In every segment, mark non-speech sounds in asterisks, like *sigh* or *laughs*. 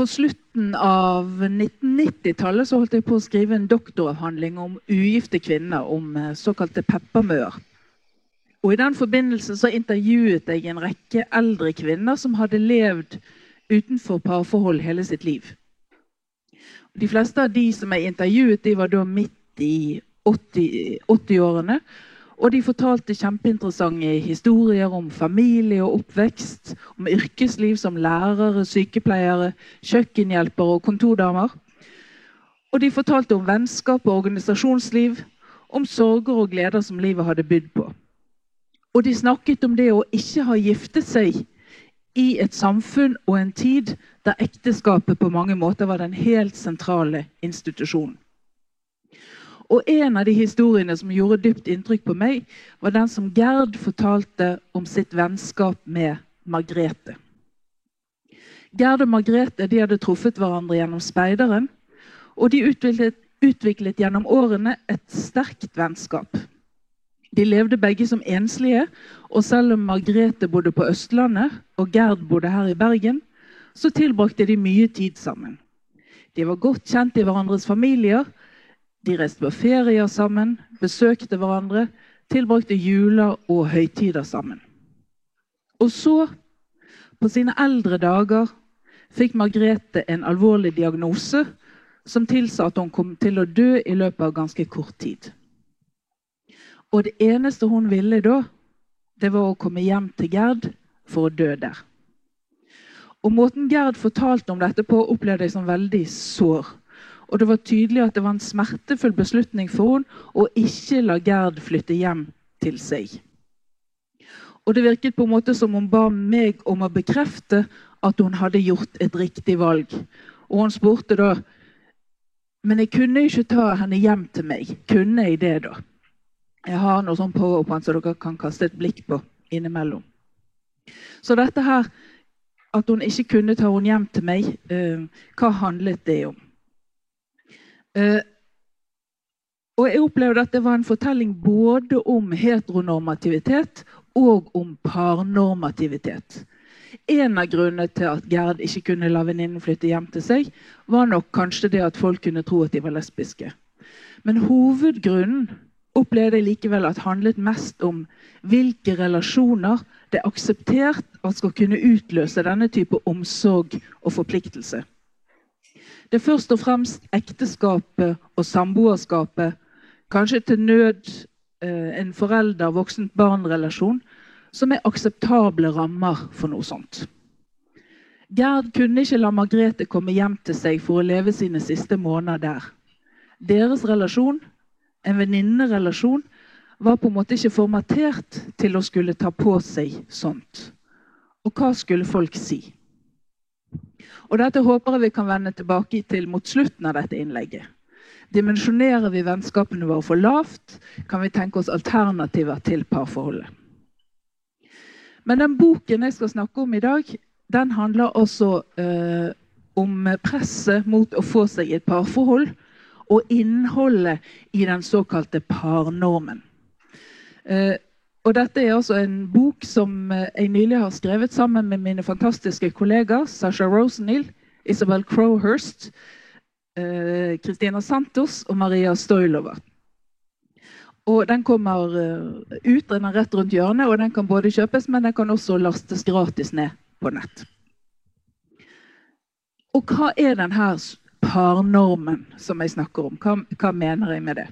På slutten av 1990-tallet så holdt jeg på å skrive en doktoravhandling om ugifte kvinner, om eh, såkalte peppermøer. Og I den forbindelse så intervjuet jeg en rekke eldre kvinner som hadde levd utenfor parforhold hele sitt liv. De fleste av de som jeg intervjuet, de var da midt i 80-årene. 80 og de fortalte kjempeinteressante historier om familie og oppvekst, om yrkesliv som lærere, sykepleiere, kjøkkenhjelpere og kontordamer. Og de fortalte om vennskap og organisasjonsliv, om sorger og gleder som livet hadde bydd på. Og de snakket om det å ikke ha giftet seg i et samfunn og en tid der ekteskapet på mange måter var den helt sentrale institusjonen. Og en av de historiene som gjorde dypt inntrykk på meg, var den som Gerd fortalte om sitt vennskap med Margrethe. Gerd og Margrethe de hadde truffet hverandre gjennom speideren, og de utviklet, utviklet gjennom årene et sterkt vennskap. De levde begge som enslige, og selv om Margrethe bodde på Østlandet og Gerd bodde her i Bergen, så tilbrakte de mye tid sammen. De var godt kjent i hverandres familier, de reiste på ferier sammen, besøkte hverandre, tilbrakte juler og høytider sammen. Og så, på sine eldre dager, fikk Margrethe en alvorlig diagnose som tilsa at hun kom til å dø i løpet av ganske kort tid. Og det eneste hun ville da, det var å komme hjem til Gerd for å dø der. Og Måten Gerd fortalte om dette på, opplevde jeg som veldig sår. Og det var tydelig at det var en smertefull beslutning for henne å ikke la Gerd flytte hjem til seg. Og det virket på en måte som hun ba meg om å bekrefte at hun hadde gjort et riktig valg. Og hun spurte da Men jeg kunne ikke ta henne hjem til meg. Kunne jeg det, da? Jeg har noe sånn powerpoint som dere kan kaste et blikk på innimellom. Så dette her, at hun ikke kunne ta henne hjem til meg, uh, hva handlet det om? Uh, og jeg opplevde at det var en fortelling både om heteronormativitet og om parnormativitet. En av grunnene til at Gerd ikke kunne la venninnen flytte hjem til seg, var nok kanskje det at folk kunne tro at de var lesbiske. Men hovedgrunnen opplevde jeg likevel at handlet mest om hvilke relasjoner det er akseptert at skal kunne utløse denne type omsorg og forpliktelse. Det er først og fremst ekteskapet og samboerskapet, kanskje til nød eh, en forelder-voksent-barn-relasjon, som er akseptable rammer for noe sånt. Gerd kunne ikke la Margrethe komme hjem til seg for å leve sine siste måneder der. Deres relasjon, en venninnerelasjon, var på en måte ikke formatert til å skulle ta på seg sånt. Og hva skulle folk si? Og Dette håper jeg vi kan vende tilbake til mot slutten av dette innlegget. Dimensjonerer vi vennskapene våre for lavt, kan vi tenke oss alternativer til parforholdet. Men den boken jeg skal snakke om i dag, den handler også eh, om presset mot å få seg et parforhold og innholdet i den såkalte parnormen. Eh, og dette er altså en bok som eh, jeg nylig har skrevet sammen med mine fantastiske kollegaer Sasha Rosenhill, Isabel Crowhurst, eh, Christina Santos og Maria Stoilova. Og Den kommer eh, ut, den er rett rundt hjørnet, og den kan både kjøpes, men den kan også lastes gratis ned på nett. Og hva er denne parnormen som jeg snakker om? Hva, hva mener jeg med det?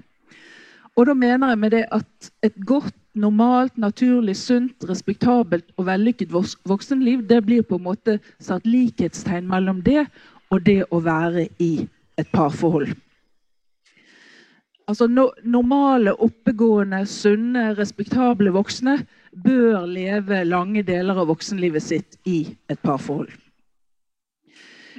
Og da mener jeg med det at et godt normalt, naturlig, sunt, respektabelt og vellykket voksenliv, det blir på en måte satt likhetstegn mellom det og det å være i et parforhold. Altså no, Normale, oppegående, sunne, respektable voksne bør leve lange deler av voksenlivet sitt i et parforhold.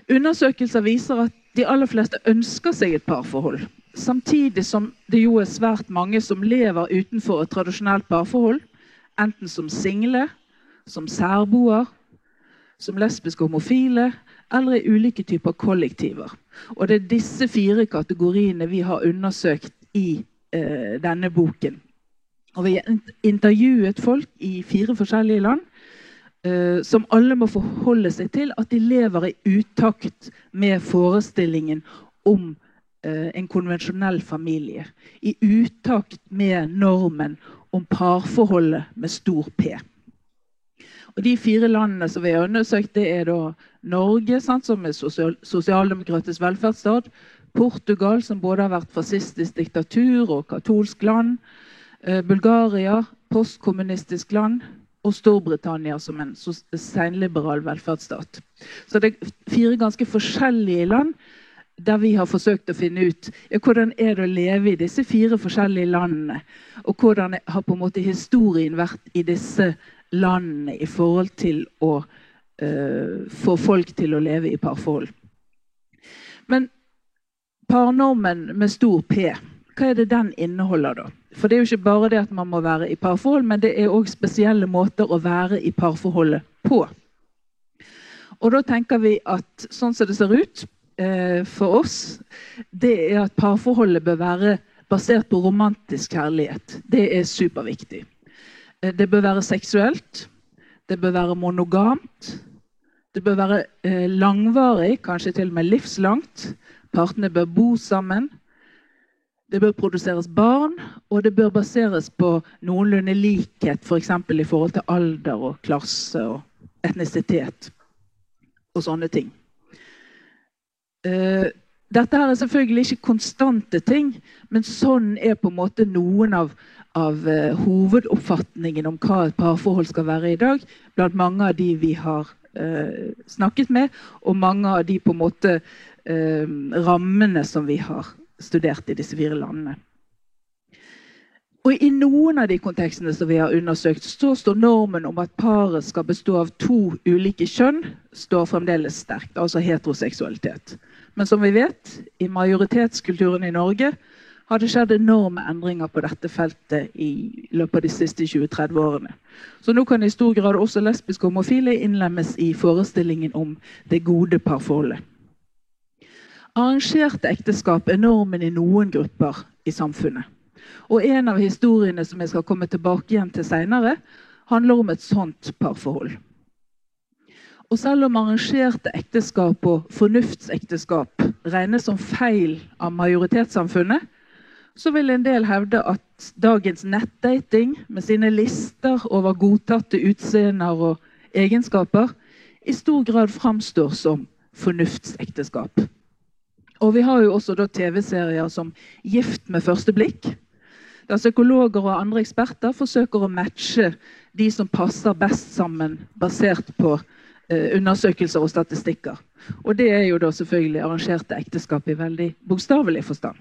Undersøkelser viser at de aller fleste ønsker seg et parforhold. Samtidig som det jo er svært mange som lever utenfor et tradisjonelt parforhold. Enten som single, som særboer, som lesbiske homofile eller i ulike typer kollektiver. Og det er disse fire kategoriene vi har undersøkt i eh, denne boken. Og vi har intervjuet folk i fire forskjellige land eh, som alle må forholde seg til, at de lever i utakt med forestillingen om en konvensjonell familie. I utakt med normen om parforholdet med stor P. Og De fire landene som vi har undersøkt, det er da Norge, sant, som er sosial sosialdemokratisk velferdsstat. Portugal, som både har vært fascistisk diktatur og katolsk land. Eh, Bulgaria, postkommunistisk land og Storbritannia som en senliberal velferdsstat. Så det er fire ganske forskjellige land der vi har forsøkt å finne ut ja, hvordan er det å leve i disse fire forskjellige landene. Og hvordan har på en måte historien vært i disse landene i forhold til å uh, få folk til å leve i parforhold. Men parnormen med stor P, hva er det den inneholder, da? For det er jo ikke bare det at man må være i parforhold, men det er òg spesielle måter å være i parforholdet på. Og da tenker vi at sånn som det ser ut eh, for oss, det er at parforholdet bør være basert på romantisk kjærlighet. Det er superviktig. Eh, det bør være seksuelt. Det bør være monogamt. Det bør være eh, langvarig, kanskje til og med livslangt. Partene bør bo sammen. Det bør produseres barn, og det bør baseres på noenlunde likhet, f.eks. For i forhold til alder og klasse og etnisitet og sånne ting. Uh, dette her er selvfølgelig ikke konstante ting, men sånn er på en måte noen av, av uh, hovedoppfatningen om hva et parforhold skal være i dag, blant mange av de vi har uh, snakket med, og mange av de på en måte rammene som vi har studert i disse fire landene. Og I noen av de kontekstene som vi har undersøkt, så står normen om at paret skal bestå av to ulike kjønn, står fremdeles sterkt. Altså heteroseksualitet. Men som vi vet, i majoritetskulturen i Norge har det skjedd enorme endringer på dette feltet i løpet av de siste 20-30 årene. Så nå kan i stor grad også lesbiske og homofile innlemmes i forestillingen om det gode parforholdet. Arrangerte ekteskap er normen i noen grupper i samfunnet. Og En av historiene som jeg skal komme tilbake igjen til senere, handler om et sånt parforhold. Og Selv om arrangerte ekteskap og fornuftsekteskap regnes som feil av majoritetssamfunnet, så vil en del hevde at dagens nettdating med sine lister over godtatte utseender og egenskaper i stor grad framstår som fornuftsekteskap. Og vi har jo også TV-serier som 'Gift med første blikk'. Der psykologer og andre eksperter forsøker å matche de som passer best sammen, basert på undersøkelser og statistikker. Og det er jo da selvfølgelig arrangerte ekteskap i veldig bokstavelig forstand.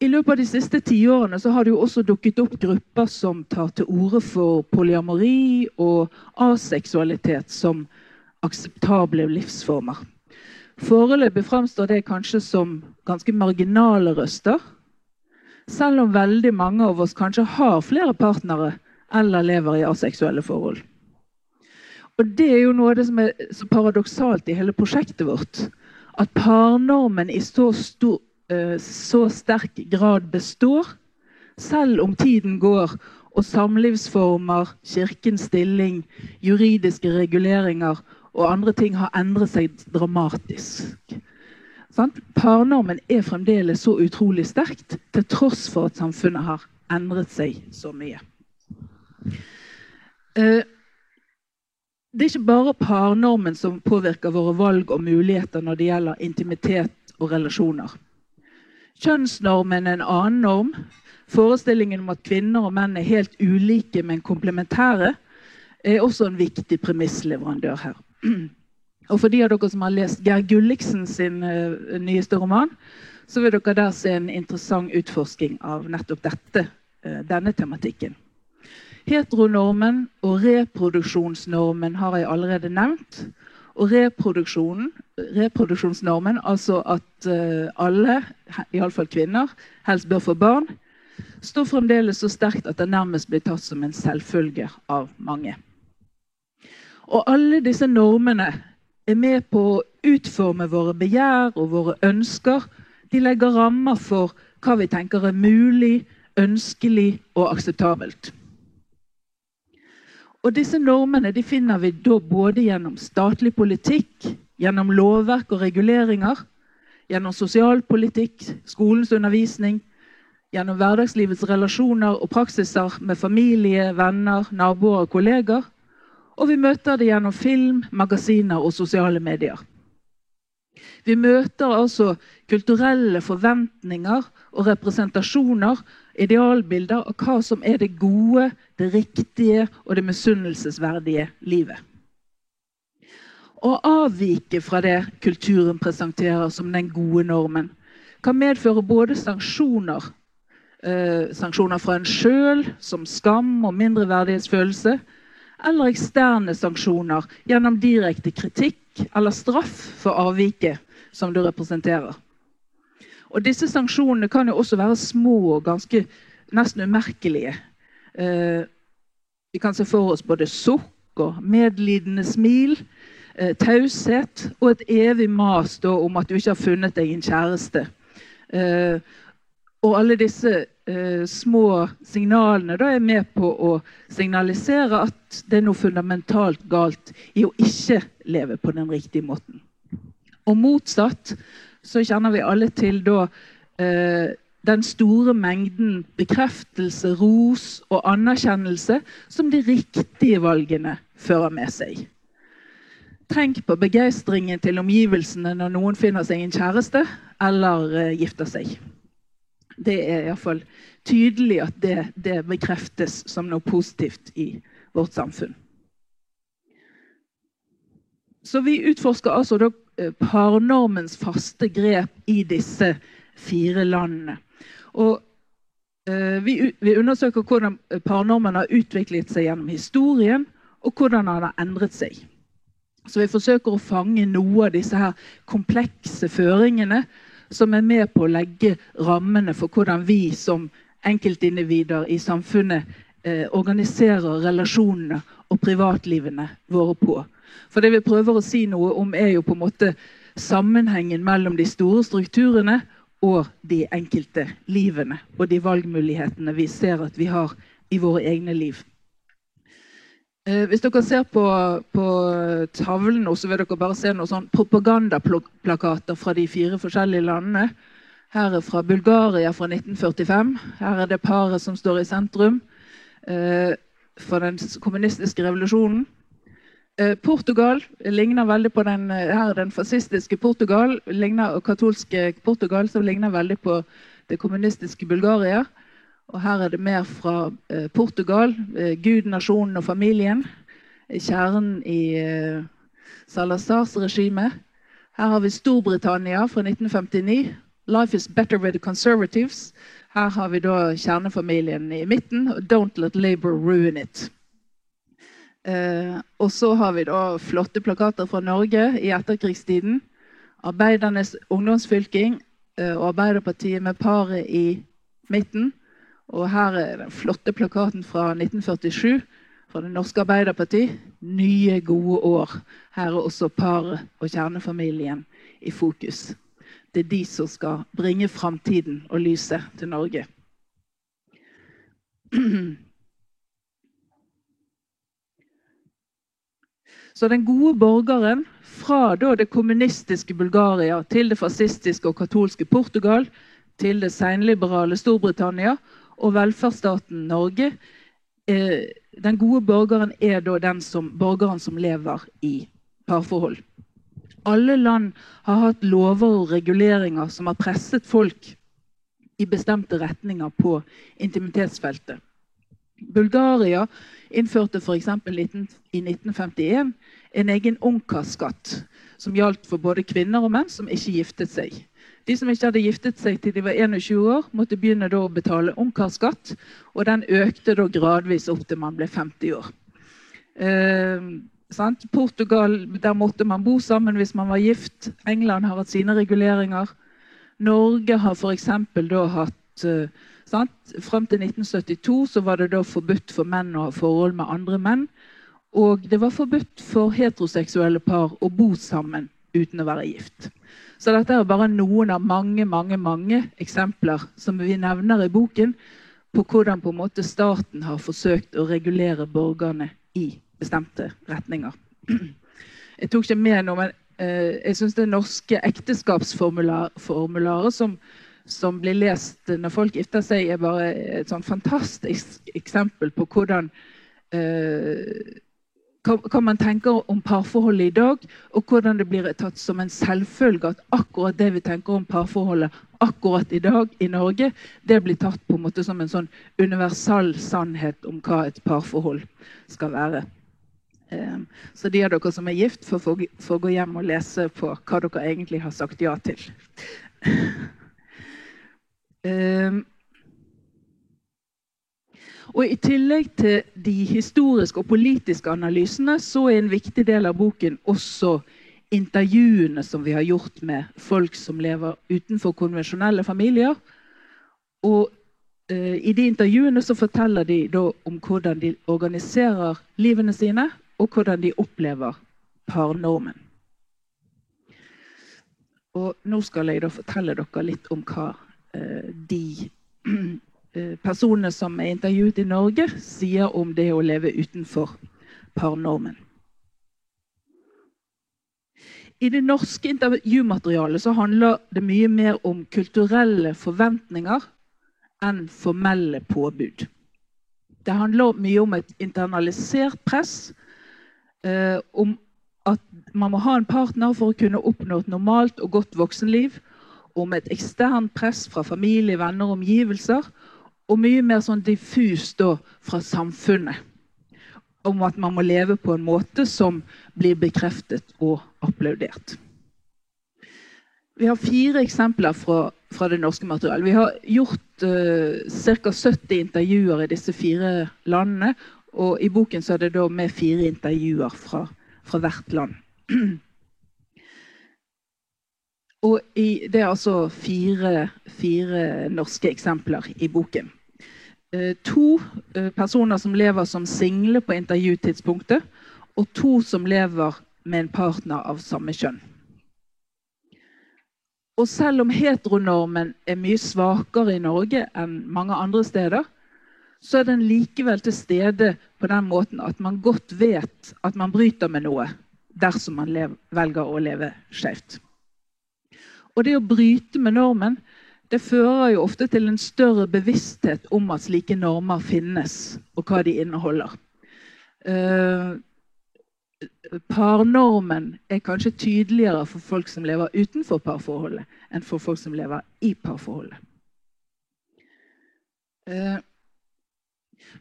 I løpet av de siste tiårene har det jo også dukket opp grupper som tar til orde for polyamori og aseksualitet som akseptable livsformer. Foreløpig framstår det kanskje som ganske marginale røster. Selv om veldig mange av oss kanskje har flere partnere eller lever i aseksuelle forhold. Og Det er jo noe av det som er så paradoksalt i hele prosjektet vårt. At parnormen i så, stor, eh, så sterk grad består, selv om tiden går og samlivsformer, kirkens stilling, juridiske reguleringer og andre ting har endret seg dramatisk. Sånn? Parnormen er fremdeles så utrolig sterkt, til tross for at samfunnet har endret seg så mye. Eh, det er ikke bare parnormen som påvirker våre valg og muligheter når det gjelder intimitet og relasjoner. Kjønnsnormen er en annen norm. Forestillingen om at kvinner og menn er helt ulike, men komplementære, er også en viktig premissleverandør her. Og for de av dere som har lest Geir Gulliksen sin uh, nyeste roman, så vil dere der se en interessant utforsking av nettopp dette, uh, denne tematikken. Heteronormen og reproduksjonsnormen har jeg allerede nevnt. Og reproduksjonsnormen, altså at uh, alle, iallfall kvinner, helst bør få barn, står fremdeles så sterkt at det nærmest blir tatt som en selvfølge av mange. Og alle disse normene er med på å utforme våre begjær og våre ønsker. De legger rammer for hva vi tenker er mulig, ønskelig og akseptabelt. Og disse normene finner vi da både gjennom statlig politikk, gjennom lovverk og reguleringer, gjennom sosialpolitikk, skolens undervisning, gjennom hverdagslivets relasjoner og praksiser med familie, venner, naboer og kolleger. Og vi møter det gjennom film, magasiner og sosiale medier. Vi møter altså kulturelle forventninger og representasjoner, idealbilder av hva som er det gode, det riktige og det misunnelsesverdige livet. Å avvike fra det kulturen presenterer som den gode normen, kan medføre både sanksjoner, eh, sanksjoner fra en sjøl, som skam og mindreverdighetsfølelse, eller eksterne sanksjoner gjennom direkte kritikk eller straff for avviket som du representerer. Og Disse sanksjonene kan jo også være små og ganske nesten umerkelige. Eh, vi kan se for oss både sukk og medlidende smil, eh, taushet og et evig mas da, om at du ikke har funnet deg en kjæreste. Eh, og alle disse eh, små signalene da er med på å signalisere at det er noe fundamentalt galt i å ikke leve på den riktige måten. Og motsatt så kjenner vi alle til da eh, den store mengden bekreftelse, ros og anerkjennelse som de riktige valgene fører med seg. Tenk på begeistringen til omgivelsene når noen finner seg en kjæreste eller eh, gifter seg. Det er iallfall tydelig at det, det bekreftes som noe positivt i vårt samfunn. Så vi utforsker altså parnormens faste grep i disse fire landene. Og eh, vi, vi, undersøker hvordan parnormen har utviklet seg gjennom historien, og hvordan den har endret seg. Så vi forsøker å fange noe av disse her komplekse føringene som er med på å legge rammene for hvordan vi som enkeltindivider i samfunnet eh, organiserer relasjonene og privatlivene våre på. For det vi prøver å si noe om, er jo på en måte sammenhengen mellom de store strukturene og de enkelte livene og de valgmulighetene vi ser at vi har i våre egne liv. Eh, hvis dere ser på, på tavlen nå, så vil dere bare se noen sånn propagandaplakater fra de fire forskjellige landene. Her er fra Bulgaria fra 1945. Her er det paret som står i sentrum eh, for den kommunistiske revolusjonen. Eh, Portugal ligner veldig på den, eh, her den fascistiske Portugal ligner, og katolske Portugal, som ligner veldig på det kommunistiske Bulgaria. Og her er det mer fra eh, Portugal. Eh, Gud, nasjonen og familien. Kjernen i eh, Salazars regime. Her har vi Storbritannia fra 1959. 'Life is better with the conservatives'. Her har vi da kjernefamilien i midten. 'Don't let Labour ruin it'. Eh, og så har vi da flotte plakater fra Norge i etterkrigstiden. Arbeidernes ungdomsfylking eh, og Arbeiderpartiet med paret i midten. Og her er den flotte plakaten fra 1947 fra Det norske Arbeiderparti. Nye, gode år. Her er også paret og kjernefamilien i fokus. Det er de som skal bringe framtiden og lyset til Norge. *clears throat* Så den gode borgeren, fra det kommunistiske Bulgaria til det fascistiske og katolske Portugal, til det senliberale Storbritannia og velferdsstaten Norge eh, Den gode borgeren er da den som, borgeren som lever i parforhold. Alle land har hatt lover og reguleringer som har presset folk i bestemte retninger på intimitetsfeltet. Bulgaria innførte f.eks. i 1951 en egen ungkarskatt som gjaldt for både kvinner og menn som ikke giftet seg. De som ikke hadde giftet seg til de var 21 år, måtte begynne å betale ungkarskatt. Og den økte gradvis opp til man ble 50 år. Eh, Portugal, der måtte man bo sammen hvis man var gift. England har hatt sine reguleringer. Norge har f.eks. da hatt eh, sant? Frem til 1972 så var det da forbudt for menn å ha forhold med andre menn. Og det var forbudt for heteroseksuelle par å bo sammen uten å være gift. Så dette er bare noen av mange mange, mange eksempler som vi nevner i boken på hvordan på en måte staten har forsøkt å regulere borgerne i bestemte retninger. *clears throat* Jeg tok ikke med noe, men eh, jeg syns det norske ekteskapsformularet som, som, blir lest når folk gifter seg, er bare et sånn fantastisk eksempel på hvordan eh, hva man tenker om parforholdet i dag, og hvordan det blir tatt som en selvfølge at akkurat det vi tenker om parforholdet akkurat i dag i Norge, det blir tatt på en måte som en sånn universal sannhet om hva et parforhold skal være. Ehm, så de av dere som er gift, får gå hjem og lese på hva dere egentlig har sagt ja til. *laughs* Ehm, og I tillegg til de historiske og politiske analysene så er en viktig del av boken også intervjuene som vi har gjort med folk som lever utenfor konvensjonelle familier. Og eh, I de intervjuene så forteller de om hvordan de organiserer livene sine, og hvordan de opplever parnormen. Og nå skal jeg da fortelle dere litt om hva de *clears throat* Eh, personene som er intervjuet i Norge, sier om det å leve utenfor parnormen. I det norske intervjumaterialet så handler det mye mer om kulturelle forventninger enn formelle påbud. Det handler mye om et internalisert press, eh, om at man må ha en partner for å kunne oppnå et normalt og godt voksenliv, om et eksternt press fra familie, venner og omgivelser, og mye mer sånn diffust fra samfunnet. Om at man må leve på en måte som blir bekreftet og applaudert. Vi har fire eksempler fra, fra det norske materialet. Vi har gjort uh, ca. 70 intervjuer i disse fire landene. Og i boken er det med fire intervjuer fra, fra hvert land. *clears throat* Og i, det er altså fire, fire norske eksempler i boken. Eh, to eh, personer som lever som single på intervjutidspunktet, og to som lever med en partner av samme kjønn. Og selv om heteronormen er mye svakere i Norge enn mange andre steder, så er den likevel til stede på den måten at man godt vet at man bryter med noe dersom man velger å leve skjevt. Og det å bryte med normen det fører jo ofte til en større bevissthet om at slike normer finnes, og hva de inneholder. Uh, parnormen er kanskje tydeligere for folk som lever utenfor parforholdet, enn for folk som lever i parforholdet. Uh,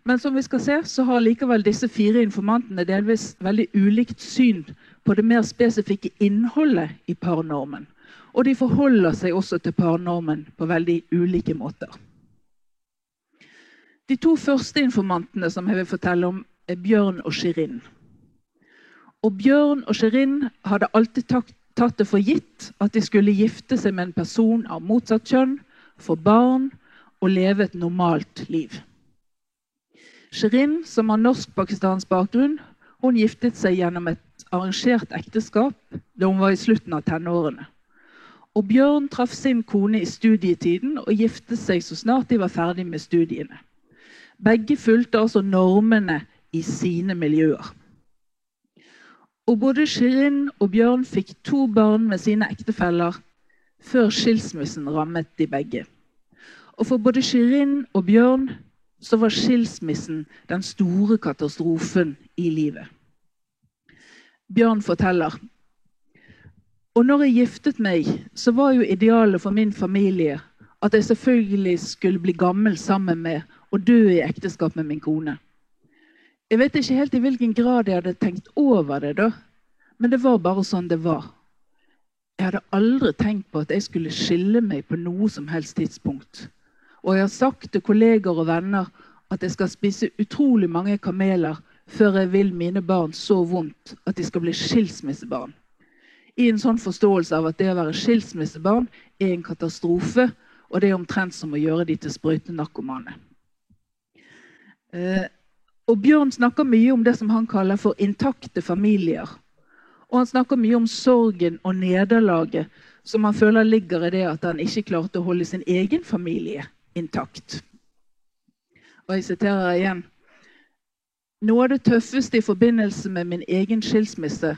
men som vi skal se, så har likevel disse fire informantene delvis veldig ulikt syn på det mer spesifikke innholdet i parnormen. Og de forholder seg også til parnormen på veldig ulike måter. De to første informantene som jeg vil fortelle om, er Bjørn og Shirin. Og Bjørn og Shirin hadde alltid tatt det for gitt at de skulle gifte seg med en person av motsatt kjønn, få barn og leve et normalt liv. Shirin, som har norsk-pakistansk bakgrunn, hun giftet seg gjennom et arrangert ekteskap da hun var i slutten av tenårene. Og Bjørn traff sin kone i studietiden og giftet seg så snart de var ferdig med studiene. Begge fulgte altså normene i sine miljøer. Og både Shirin og Bjørn fikk to barn med sine ektefeller før skilsmissen rammet de begge. Og for både Shirin og Bjørn så var skilsmissen den store katastrofen i livet. Bjørn forteller og når jeg giftet meg, så var jo idealet for min familie at jeg selvfølgelig skulle bli gammel sammen med og dø i ekteskap med min kone. Jeg vet ikke helt i hvilken grad jeg hadde tenkt over det, da, men det var bare sånn det var. Jeg hadde aldri tenkt på at jeg skulle skille meg på noe som helst tidspunkt. Og jeg har sagt til kolleger og venner at jeg skal spise utrolig mange kameler før jeg vil mine barn så vondt at de skal bli skilsmissebarn i en sånn forståelse av at det å være skilsmissebarn er en katastrofe, og det er omtrent som å gjøre de til sprøytenarkomane. Eh, og Bjørn snakker mye om det som han kaller for intakte familier. Og han snakker mye om sorgen og nederlaget som han føler ligger i det at han ikke klarte å holde sin egen familie intakt. Og jeg siterer igjen. Noe av det tøffeste i forbindelse med min egen skilsmisse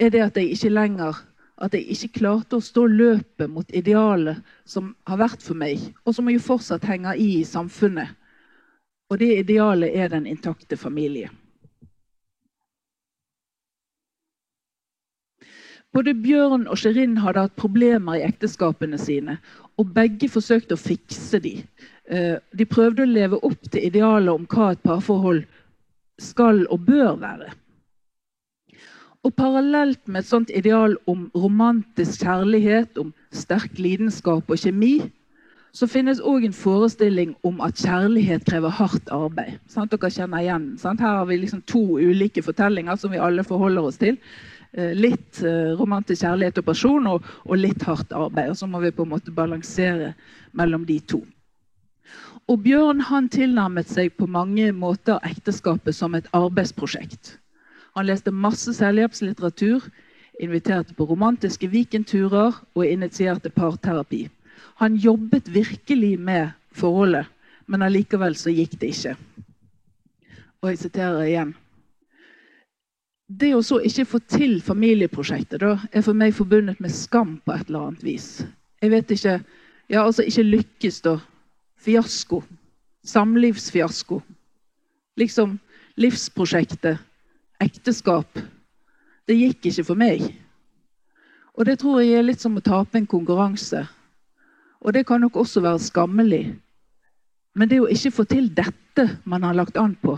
er det at jeg ikke lenger at jeg ikke klarte å stå løpet mot idealet som har vært for meg, og som jo fortsatt henger i i samfunnet. Og det idealet er den intakte familie. Både Bjørn og Sherin hadde hatt problemer i ekteskapene sine, og begge forsøkte å fikse dem. Eh, de prøvde å leve opp til idealet om hva et parforhold skal og bør være. Og parallelt med et sånt ideal om romantisk kjærlighet, om sterk lidenskap og kjemi, så finnes òg en forestilling om at kjærlighet krever hardt arbeid. Sant? Dere kjenner igjen. Sant? Her har vi liksom to ulike fortellinger som vi alle forholder oss til. Eh, litt eh, romantisk kjærlighet og person, og, og litt hardt arbeid. Og så må vi på en måte balansere mellom de to. Og Bjørn han tilnærmet seg på mange måter ekteskapet som et arbeidsprosjekt. Han leste masse selvhjelpslitteratur, inviterte på romantiske weekendturer og initierte parterapi. Han jobbet virkelig med forholdet, men allikevel så gikk det ikke. Og jeg siterer igjen. Det å så ikke få til familieprosjektet da, er for meg forbundet med skam på et eller annet vis. Jeg vet ikke Ja, altså ikke lykkes, da. Fiasko. Samlivsfiasko. Liksom livsprosjektet ekteskap, det gikk ikke for meg. Og det tror jeg er litt som å tape en konkurranse. Og det kan nok også være skammelig. Men det å ikke få til dette man har lagt an på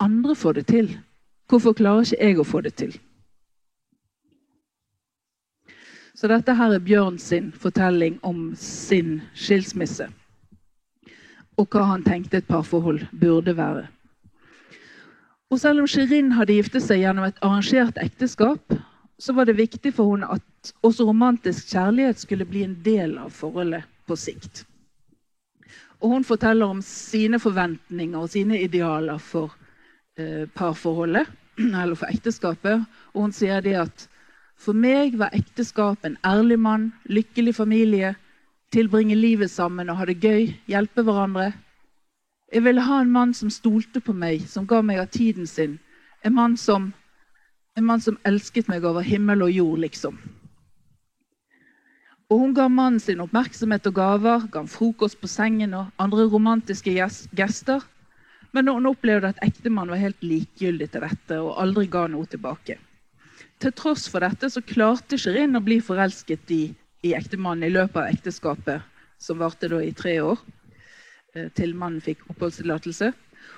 Andre får det til. Hvorfor klarer ikke jeg å få det til? Så dette her er Bjørn sin fortelling om sin skilsmisse. Og hva han tenkte et parforhold burde være. Og selv om Shirin hadde giftet seg gjennom et arrangert ekteskap, så var det viktig for henne at også romantisk kjærlighet skulle bli en del av forholdet på sikt. Og hun forteller om sine forventninger og sine idealer for eh, parforholdet, *clears throat* eller for ekteskapet. Og hun sier det at for meg var ekteskap en ærlig mann, lykkelig familie, tilbringe livet sammen og ha det gøy, hjelpe hverandre, jeg ville ha en mann som stolte på meg, som ga meg av tiden sin. En mann som, en mann som elsket meg over himmel og jord, liksom. Og hun ga mannen sin oppmerksomhet og gaver, ga han frokost på sengen og andre romantiske gester. Men hun opplevde at ektemannen var helt likegyldig til dette og aldri ga noe tilbake. Til tross for dette så klarte Shirin å bli forelsket i, i ektemannen i løpet av ekteskapet, som varte da i tre år. Eh, til mannen fikk oppholdstillatelse.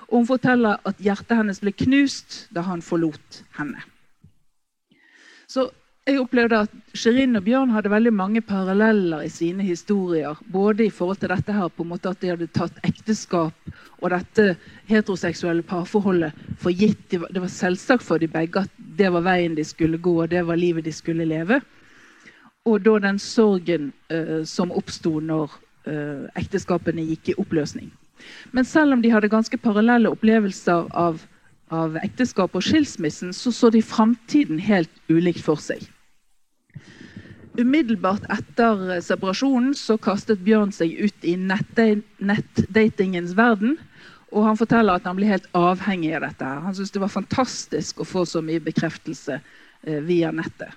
Og hun forteller at hjertet hennes ble knust da han forlot henne. Så jeg opplevde at Shirin og Bjørn hadde veldig mange paralleller i sine historier. Både i forhold til dette her, på en måte at de hadde tatt ekteskap og dette heteroseksuelle parforholdet for gitt. Det var selvsagt for de begge at det var veien de skulle gå, og det var livet de skulle leve. Og da den sorgen uh, som oppsto når Eh, ekteskapene gikk i oppløsning. Men selv om de hadde ganske parallelle opplevelser av, av ekteskap og skilsmissen, så så de framtiden helt ulikt for seg. Umiddelbart etter separasjonen så kastet Bjørn seg ut i nettdatingens verden. Og han forteller at han ble helt avhengig av dette. Han syntes det var fantastisk å få så mye bekreftelse eh, via nettet.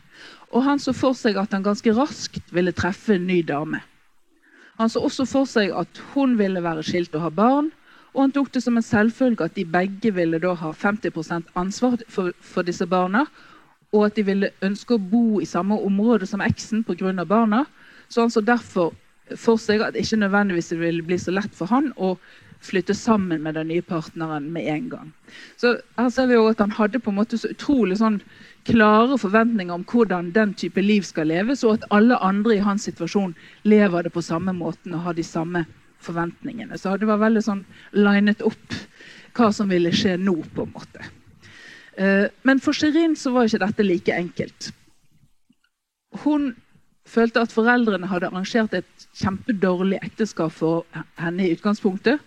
Og han så for seg at han ganske raskt ville treffe en ny dame. Han så også for seg at hun ville være skilt og ha barn. Og han tok det som en selvfølge at de begge ville da ha 50% ansvar for, for, disse barna. Og at de ville ønske å bo i samme område som eksen pga. barna. Så han så derfor for seg at det ikke nødvendigvis ville bli så lett for han å flytte sammen med den nye partneren med en gang. Så her ser vi jo at Han hadde på en måte så utrolig sånn klare forventninger om hvordan den type liv skal leves, og at alle andre i hans situasjon lever det på samme måten og har de samme forventningene. Så det var veldig sånn linet opp hva som ville skje nå, på en måte. Eh, men for Shirin så var ikke dette like enkelt. Hun følte at foreldrene hadde arrangert et kjempedårlig ekteskap for henne i utgangspunktet.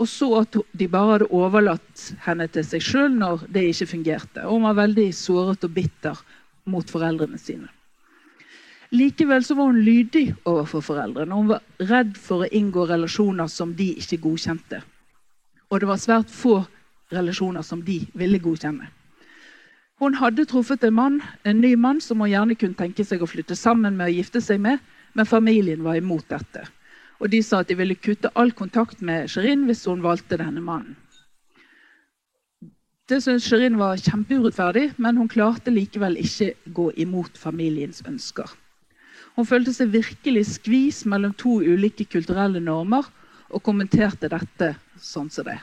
Og så at de bare hadde overlatt henne til seg sjøl når det ikke fungerte. Og hun var veldig såret og bitter mot foreldrene sine. Likevel så var hun lydig overfor foreldrene. Hun var redd for å inngå relasjoner som de ikke godkjente. Og det var svært få relasjoner som de ville godkjenne. Hun hadde truffet en mann, en ny mann som hun gjerne kunne tenke seg å flytte sammen med og gifte seg med, men familien var imot dette. Og de sa at de ville kutte all kontakt med Shirin hvis hun valgte denne mannen. Det syntes Shirin var kjempeurettferdig, men hun klarte likevel ikke gå imot familiens ønsker. Hun følte seg virkelig skvis mellom to ulike kulturelle normer og kommenterte dette sånn som det.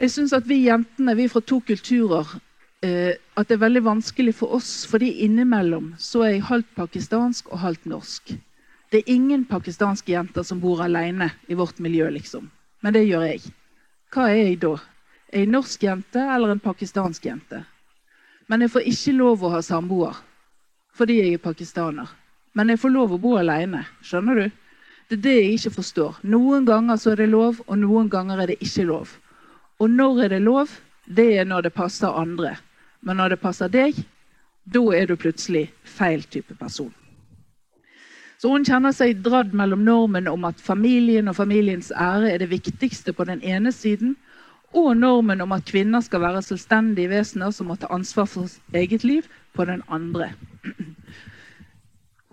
Jeg syns at vi jentene vi fra to kulturer eh, at det er veldig vanskelig for oss, fordi innimellom så er jeg halvt pakistansk og halvt norsk. Det er ingen pakistanske jenter som bor alene i vårt miljø, liksom. Men det gjør jeg. Hva er jeg da? Er norsk jente eller en pakistansk jente? Men jeg får ikke lov å ha samboer fordi jeg er pakistaner. Men jeg får lov å bo alene. Skjønner du? Det er det jeg ikke forstår. Noen ganger så er det lov, og noen ganger er det ikke lov. Og når er det lov? Det er når det passer andre. Men når det passer deg, da er du plutselig feil type person. Så hun kjenner seg dradd mellom normen om at familien og familiens ære er det viktigste på den ene siden, og normen om at kvinner skal være selvstendige vesener som må ta ansvar for eget liv, på den andre.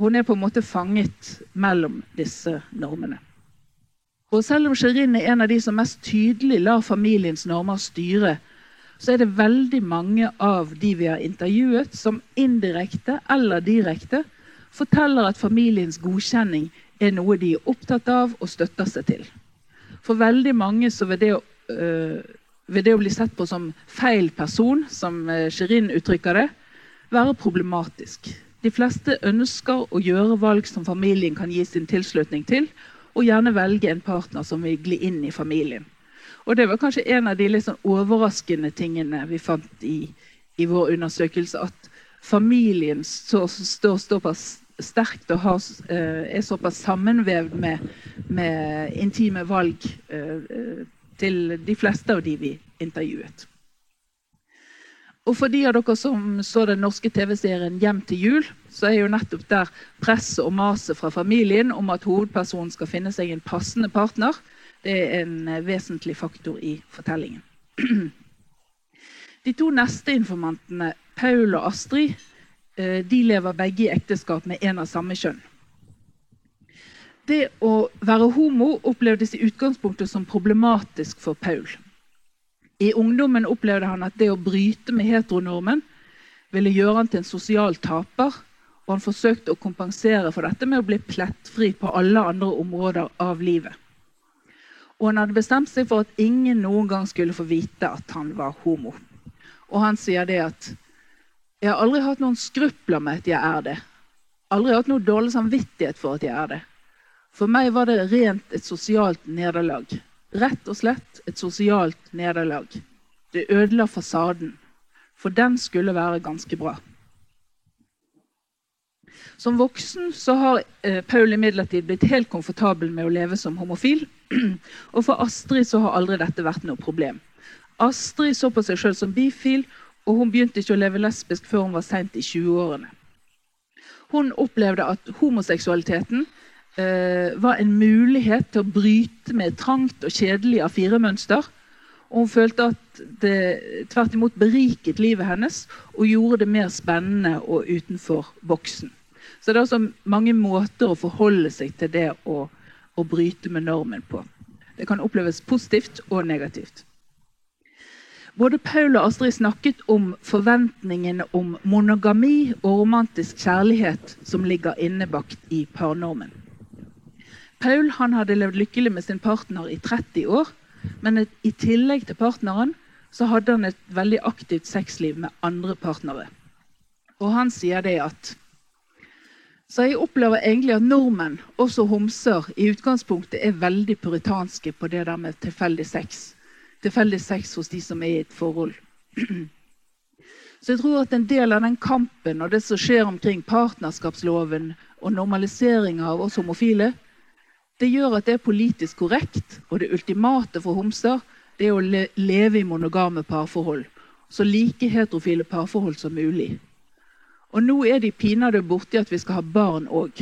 Hun er på en måte fanget mellom disse normene. Og selv om Shirin er en av de som mest tydelig lar familiens normer styre, så er det veldig mange av de vi har intervjuet, som indirekte eller direkte forteller at familiens godkjenning er noe de er opptatt av og støtter seg til. For veldig mange så vil det å vil det å bli sett på som feil person, som uh, Shirin uttrykker det, være problematisk. De fleste ønsker å gjøre valg som familien kan gi sin tilslutning til, og gjerne velge en partner som vil gli inn i familien. Og Det var kanskje en av de litt sånn overraskende tingene vi fant i, i vår undersøkelse. At familien står så, såpass sterkt og har, uh, er såpass sammenvevd med, med intime valg uh, til de fleste av de vi intervjuet. Og for de av dere som så den norske TV-serien 'Hjem til jul', så er jo nettopp der presset og maset fra familien om at hovedpersonen skal finne seg en passende partner, det er en eh, vesentlig faktor i fortellingen. *clears throat* De to neste informantene, Paul og Astrid, eh, de lever begge i ekteskap med en av samme kjønn. Det å være homo opplevdes i utgangspunktet som problematisk for Paul. I ungdommen opplevde han at det å bryte med heteronormen ville gjøre han til en sosial taper, og han forsøkte å kompensere for dette med å bli plettfri på alle andre områder av livet. Og han hadde bestemt seg for at ingen noen gang skulle få vite at han var homo. Og han sier det at 'Jeg har aldri hatt noen skrupler med at jeg er det.' 'Aldri hatt noe dårlig samvittighet for at jeg er det.' For meg var det rent et sosialt nederlag. Rett og slett et sosialt nederlag. Det ødela fasaden, for den skulle være ganske bra. Som voksen så har eh, Paul imidlertid blitt helt komfortabel med å leve som homofil. *clears throat* Og for Astrid så har aldri dette vært noe problem. Astrid så på seg sjøl som bifil, og hun begynte ikke å leve lesbisk før hun var seint i 20-årene. Hun opplevde at homoseksualiteten eh, var en mulighet til å bryte med trangt og kjedelig A4-mønster. Og hun følte at det tvert imot beriket livet hennes og gjorde det mer spennende og utenfor boksen. Så det er altså mange måter å forholde seg til det å, å bryte med normen på. Det kan oppleves positivt og negativt. Både Paul og Astrid snakket om forventningene om monogami og romantisk kjærlighet som ligger innebakt i parnormen. Paul hadde levd lykkelig med sin partner i 30 år. Men i tillegg til partneren så hadde han et veldig aktivt sexliv med andre partnere. Og han sier det at Så jeg opplever egentlig at nordmenn, også homser, i utgangspunktet er veldig puritanske på det der med tilfeldig sex. Tilfeldig sex hos de som er i et forhold. *clears throat* Så jeg tror at en del av den kampen og det som skjer omkring partnerskapsloven og normaliseringa av oss homofile, det gjør at det er politisk korrekt, og det ultimate for homser det er å le leve i monogame parforhold. Så like heterofile parforhold som mulig. Og nå er de pinadø borti at vi skal ha barn òg.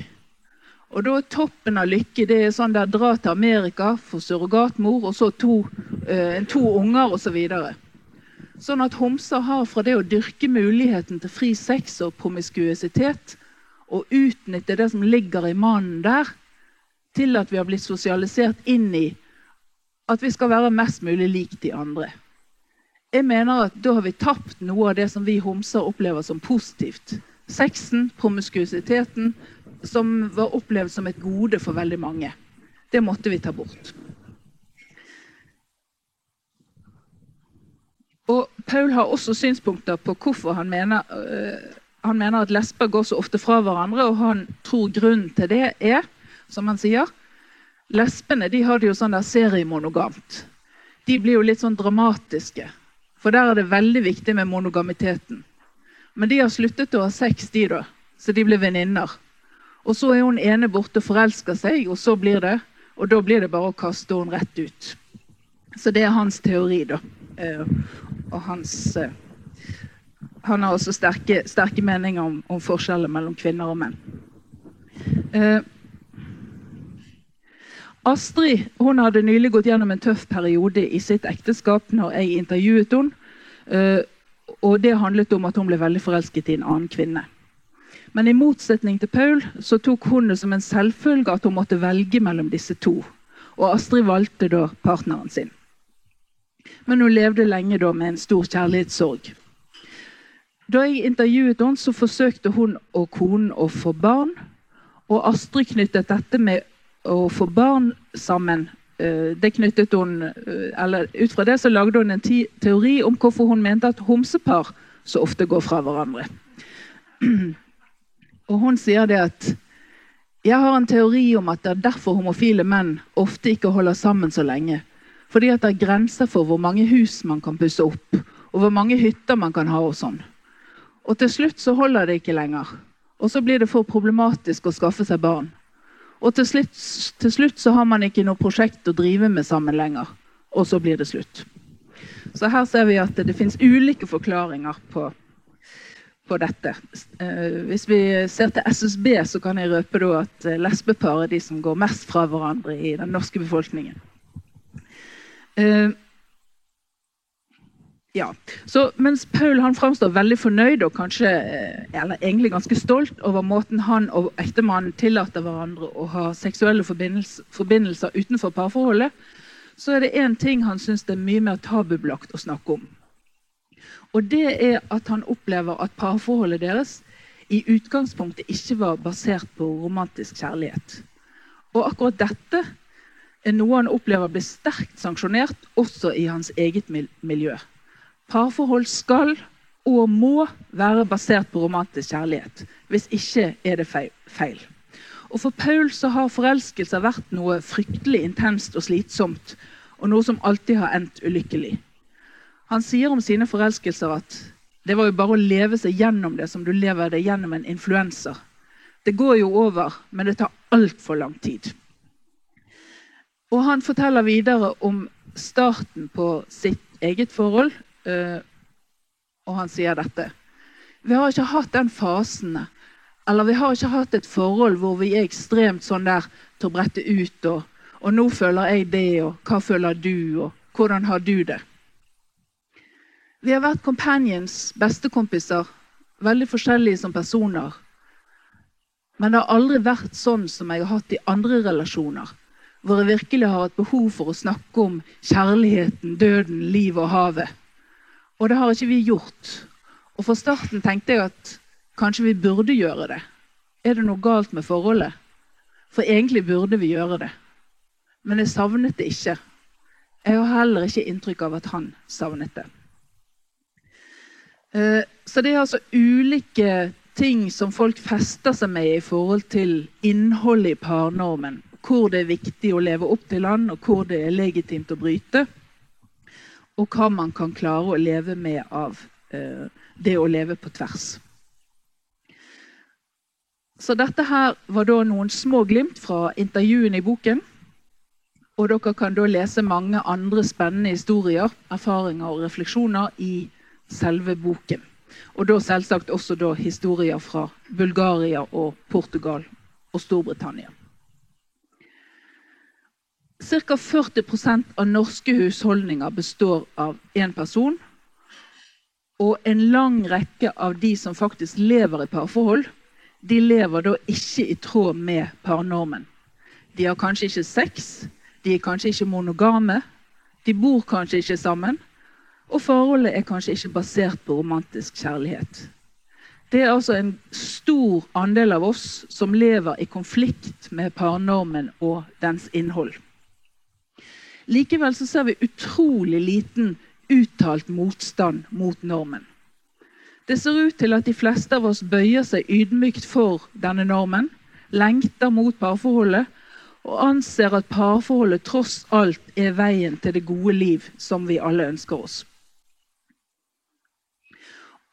Og da er toppen av lykke det er sånn der dra til Amerika, få surrogatmor, og så to, eh, to unger osv. Så videre. sånn at homser har fra det å dyrke muligheten til fri sex og promiskuitet, og utnytte det som ligger i mannen der, til at vi har blitt sosialisert inn i at vi skal være mest mulig lik de andre. Jeg mener at Da har vi tapt noe av det som vi homser opplever som positivt. Sexen, promiskuiteten, som var opplevd som et gode for veldig mange. Det måtte vi ta bort. Og Paul har også synspunkter på hvorfor han mener, øh, han mener at lesber går så ofte fra hverandre, og han tror grunnen til det er, som han sier Lesbene de har det jo sånn der seriemonogamt. De blir jo litt sånn dramatiske. For der er det veldig viktig med monogamiteten. Men de har sluttet å ha sex, de, da. Så de blir venninner. Og så er hun ene borte og forelsker seg, og så blir det Og da blir det bare å kaste henne rett ut. Så det er hans teori, da. Eh, og hans eh, Han har også sterke, sterke meninger om, om forskjeller mellom kvinner og menn. Eh, Astrid hun hadde nylig gått gjennom en tøff periode i sitt ekteskap når jeg intervjuet henne. Og det handlet om at hun ble veldig forelsket i en annen kvinne. Men i motsetning til Paul så tok hun det som en selvfølge at hun måtte velge mellom disse to. Og Astrid valgte da partneren sin. Men hun levde lenge da med en stor kjærlighetssorg. Da jeg intervjuet henne, så forsøkte hun og konen å få barn. Og Astrid knyttet dette med å få barn sammen eh, det knyttet hun, eh, eller Ut fra det så lagde hun en teori om hvorfor hun mente at homsepar så ofte går fra hverandre. *clears throat* Og hun sier det at jeg har en teori om at det er derfor homofile menn ofte ikke holder sammen så lenge. Fordi at det er grenser for hvor mange hus man kan pusse opp, og hvor mange hytter man kan ha. Og sånn. Og til slutt så holder det ikke lenger. Og så blir det for problematisk å skaffe seg barn. Og til slutt, til slutt, så har man ikke noe prosjekt å drive med sammen lenger. Og så blir det slutt. Så her ser vi at det, det finnes ulike forklaringer på, på dette. Eh, hvis vi ser til SSB, så kan jeg røpe at eh, lesbepar er de som går mest fra hverandre i den norske befolkningen. Eh, ja. Så mens Paul han framstår veldig fornøyd og kanskje, eller egentlig ganske stolt over måten han og ektemannen tillater hverandre å ha seksuelle forbindelser, forbindelser utenfor parforholdet, så er det én ting han syns er mye mer tabubelagt å snakke om. Og det er at han opplever at parforholdet deres i utgangspunktet ikke var basert på romantisk kjærlighet. Og akkurat dette er noe han opplever blir sterkt sanksjonert også i hans eget miljø. Parforhold skal og må være basert på romantisk kjærlighet. Hvis ikke er det feil. Og For Paul så har forelskelser vært noe fryktelig intenst og slitsomt, og noe som alltid har endt ulykkelig. Han sier om sine forelskelser at det var jo bare å leve seg gjennom det som du lever deg gjennom en influenser. Det går jo over, men det tar altfor lang tid. Og Han forteller videre om starten på sitt eget forhold Uh, og han sier dette. Vi har ikke hatt den fasen. Eller vi har ikke hatt et forhold hvor vi er ekstremt sånn der til å brette ut og, og 'nå føler jeg det', og 'hva føler du', og 'hvordan har du det'? Vi har vært companions, bestekompiser, veldig forskjellige som personer. Men det har aldri vært sånn som jeg har hatt i andre relasjoner. Hvor jeg virkelig har hatt behov for å snakke om kjærligheten, døden, livet og havet. Og det har ikke vi gjort. Og fra starten tenkte jeg at kanskje vi burde gjøre det. Er det noe galt med forholdet? For egentlig burde vi gjøre det. Men jeg savnet det ikke. Jeg har heller ikke inntrykk av at han savnet det. Eh, så det er altså ulike ting som folk fester seg med i forhold til innholdet i parnormen. Hvor det er viktig å leve opp til den, og hvor det er legitimt å bryte og hva man kan klare å leve med av eh, det å leve på tvers. Så dette her var da noen små glimt fra intervjuene i boken. Og dere kan da lese mange andre spennende historier, erfaringer og refleksjoner i selve boken. Og da selvsagt også da historier fra Bulgaria og Portugal og Storbritannia. Ca. 40% av norske husholdninger består av én person. Og en lang rekke av de som faktisk lever i parforhold, de lever da ikke i tråd med parnormen. De har kanskje ikke sex, de er kanskje ikke monogame, de bor kanskje ikke sammen, og forholdet er kanskje ikke basert på romantisk kjærlighet. Det er altså en stor andel av oss som lever i konflikt med parnormen og dens innhold. Likevel så ser vi utrolig liten uttalt motstand mot normen. Det ser ut til at de fleste av oss bøyer seg ydmykt for denne normen, lengter mot parforholdet og anser at parforholdet tross alt er veien til det gode liv som vi alle ønsker oss.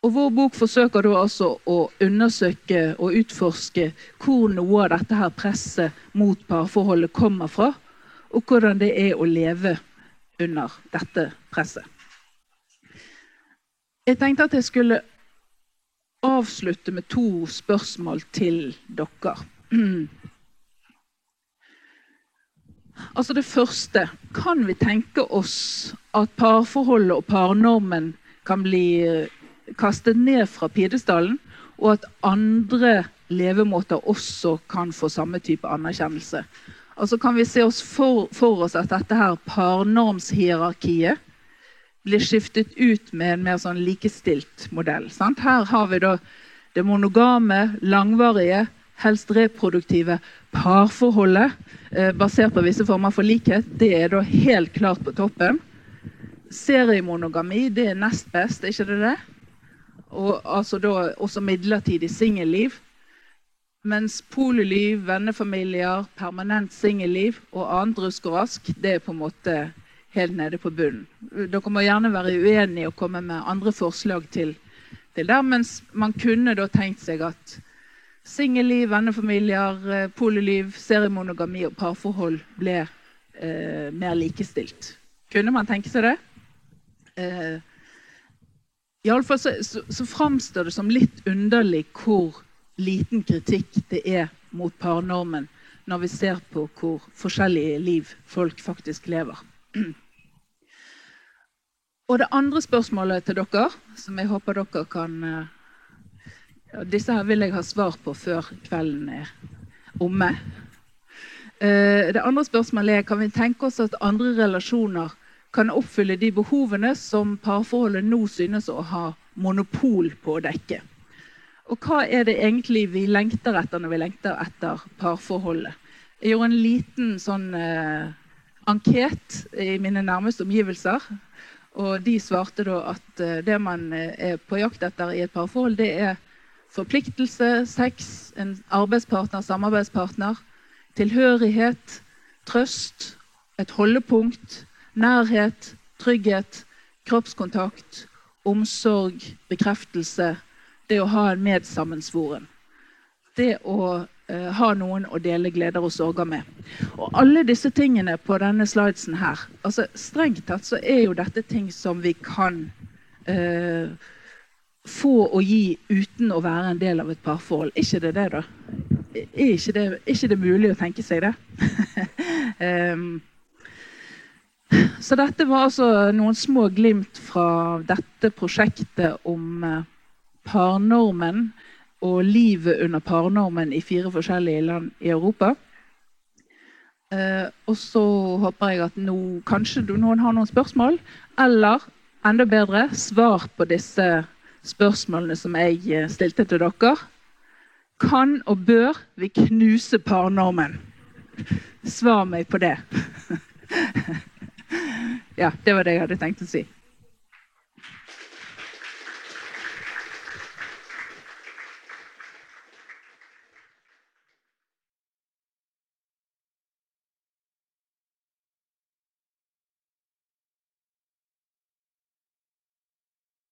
Og Vår bok forsøker da altså å undersøke og utforske hvor noe av dette her presset mot parforholdet kommer fra, og hvordan det er å leve under dette presset. Jeg tenkte at jeg skulle avslutte med to spørsmål til dere. *clears throat* Altså Det første Kan vi tenke oss at parforholdet og parnormen kan bli eh, kastet ned fra pidestallen, og at andre levemåter også kan få samme type anerkjennelse? Altså Kan vi se oss for, for oss at dette her parnormshierarkiet blir skiftet ut med en mer sånn likestilt modell? Sant? Her har vi da det monogame, langvarige, helst reproduktive parforholdet eh, basert på visse former for likhet, det er da helt klart på toppen. Seriemonogami det er nest best, er ikke det det? Og altså da også midlertidig singelliv. Mens polyliv, vennefamilier, permanent singelliv og annet rusk og rask, det er på en måte helt nede på bunnen. Dere må gjerne være uenige og komme med andre forslag til, til der, mens man kunne da tenkt seg at Singelliv, vennefamilier, polyliv, poliliv, seriemonogami og parforhold ble eh, mer likestilt. Kunne man tenke seg det? Eh, Iallfall så, så, så framstår det som litt underlig hvor liten kritikk det er mot parnormen når vi ser på hvor forskjellige liv folk faktisk lever. *clears throat* Og det andre spørsmålet til dere, som jeg håper dere kan eh, disse her vil jeg ha svar på før kvelden er omme. Eh, det andre spørsmålet er kan vi tenke oss at andre relasjoner kan oppfylle de behovene som parforholdet nå synes å ha monopol på å dekke. Og hva er det egentlig vi lengter etter når vi lengter etter parforholdet? Jeg gjorde en liten sånn eh, anket i mine nærmeste omgivelser. Og de svarte da at eh, det man eh, er på jakt etter i et parforhold, det er Forpliktelse, sex, en arbeidspartner, samarbeidspartner. Tilhørighet, trøst, et holdepunkt, nærhet, trygghet, kroppskontakt, omsorg, bekreftelse. Det å ha en medsammensvoren. Det å eh, ha noen å dele gleder og sorger med. Og alle disse tingene på denne slidesen her altså Strengt tatt så er jo dette ting som vi kan eh, få og gi uten å være en del av et parforhold. Er ikke det det, da? Er ikke det, er ikke det mulig å tenke seg det? um, *laughs* så dette var altså noen små glimt fra dette prosjektet om uh, parnormen og livet under parnormen i fire forskjellige land i Europa. Uh, og så håper jeg at nå, kanskje noen har noen spørsmål, eller enda bedre svar på disse spørsmålene som jeg eh, stilte til dere. Kan og bør vi knuse parnormen? Svar meg på det. *laughs* ja, det var det jeg hadde tenkt å si.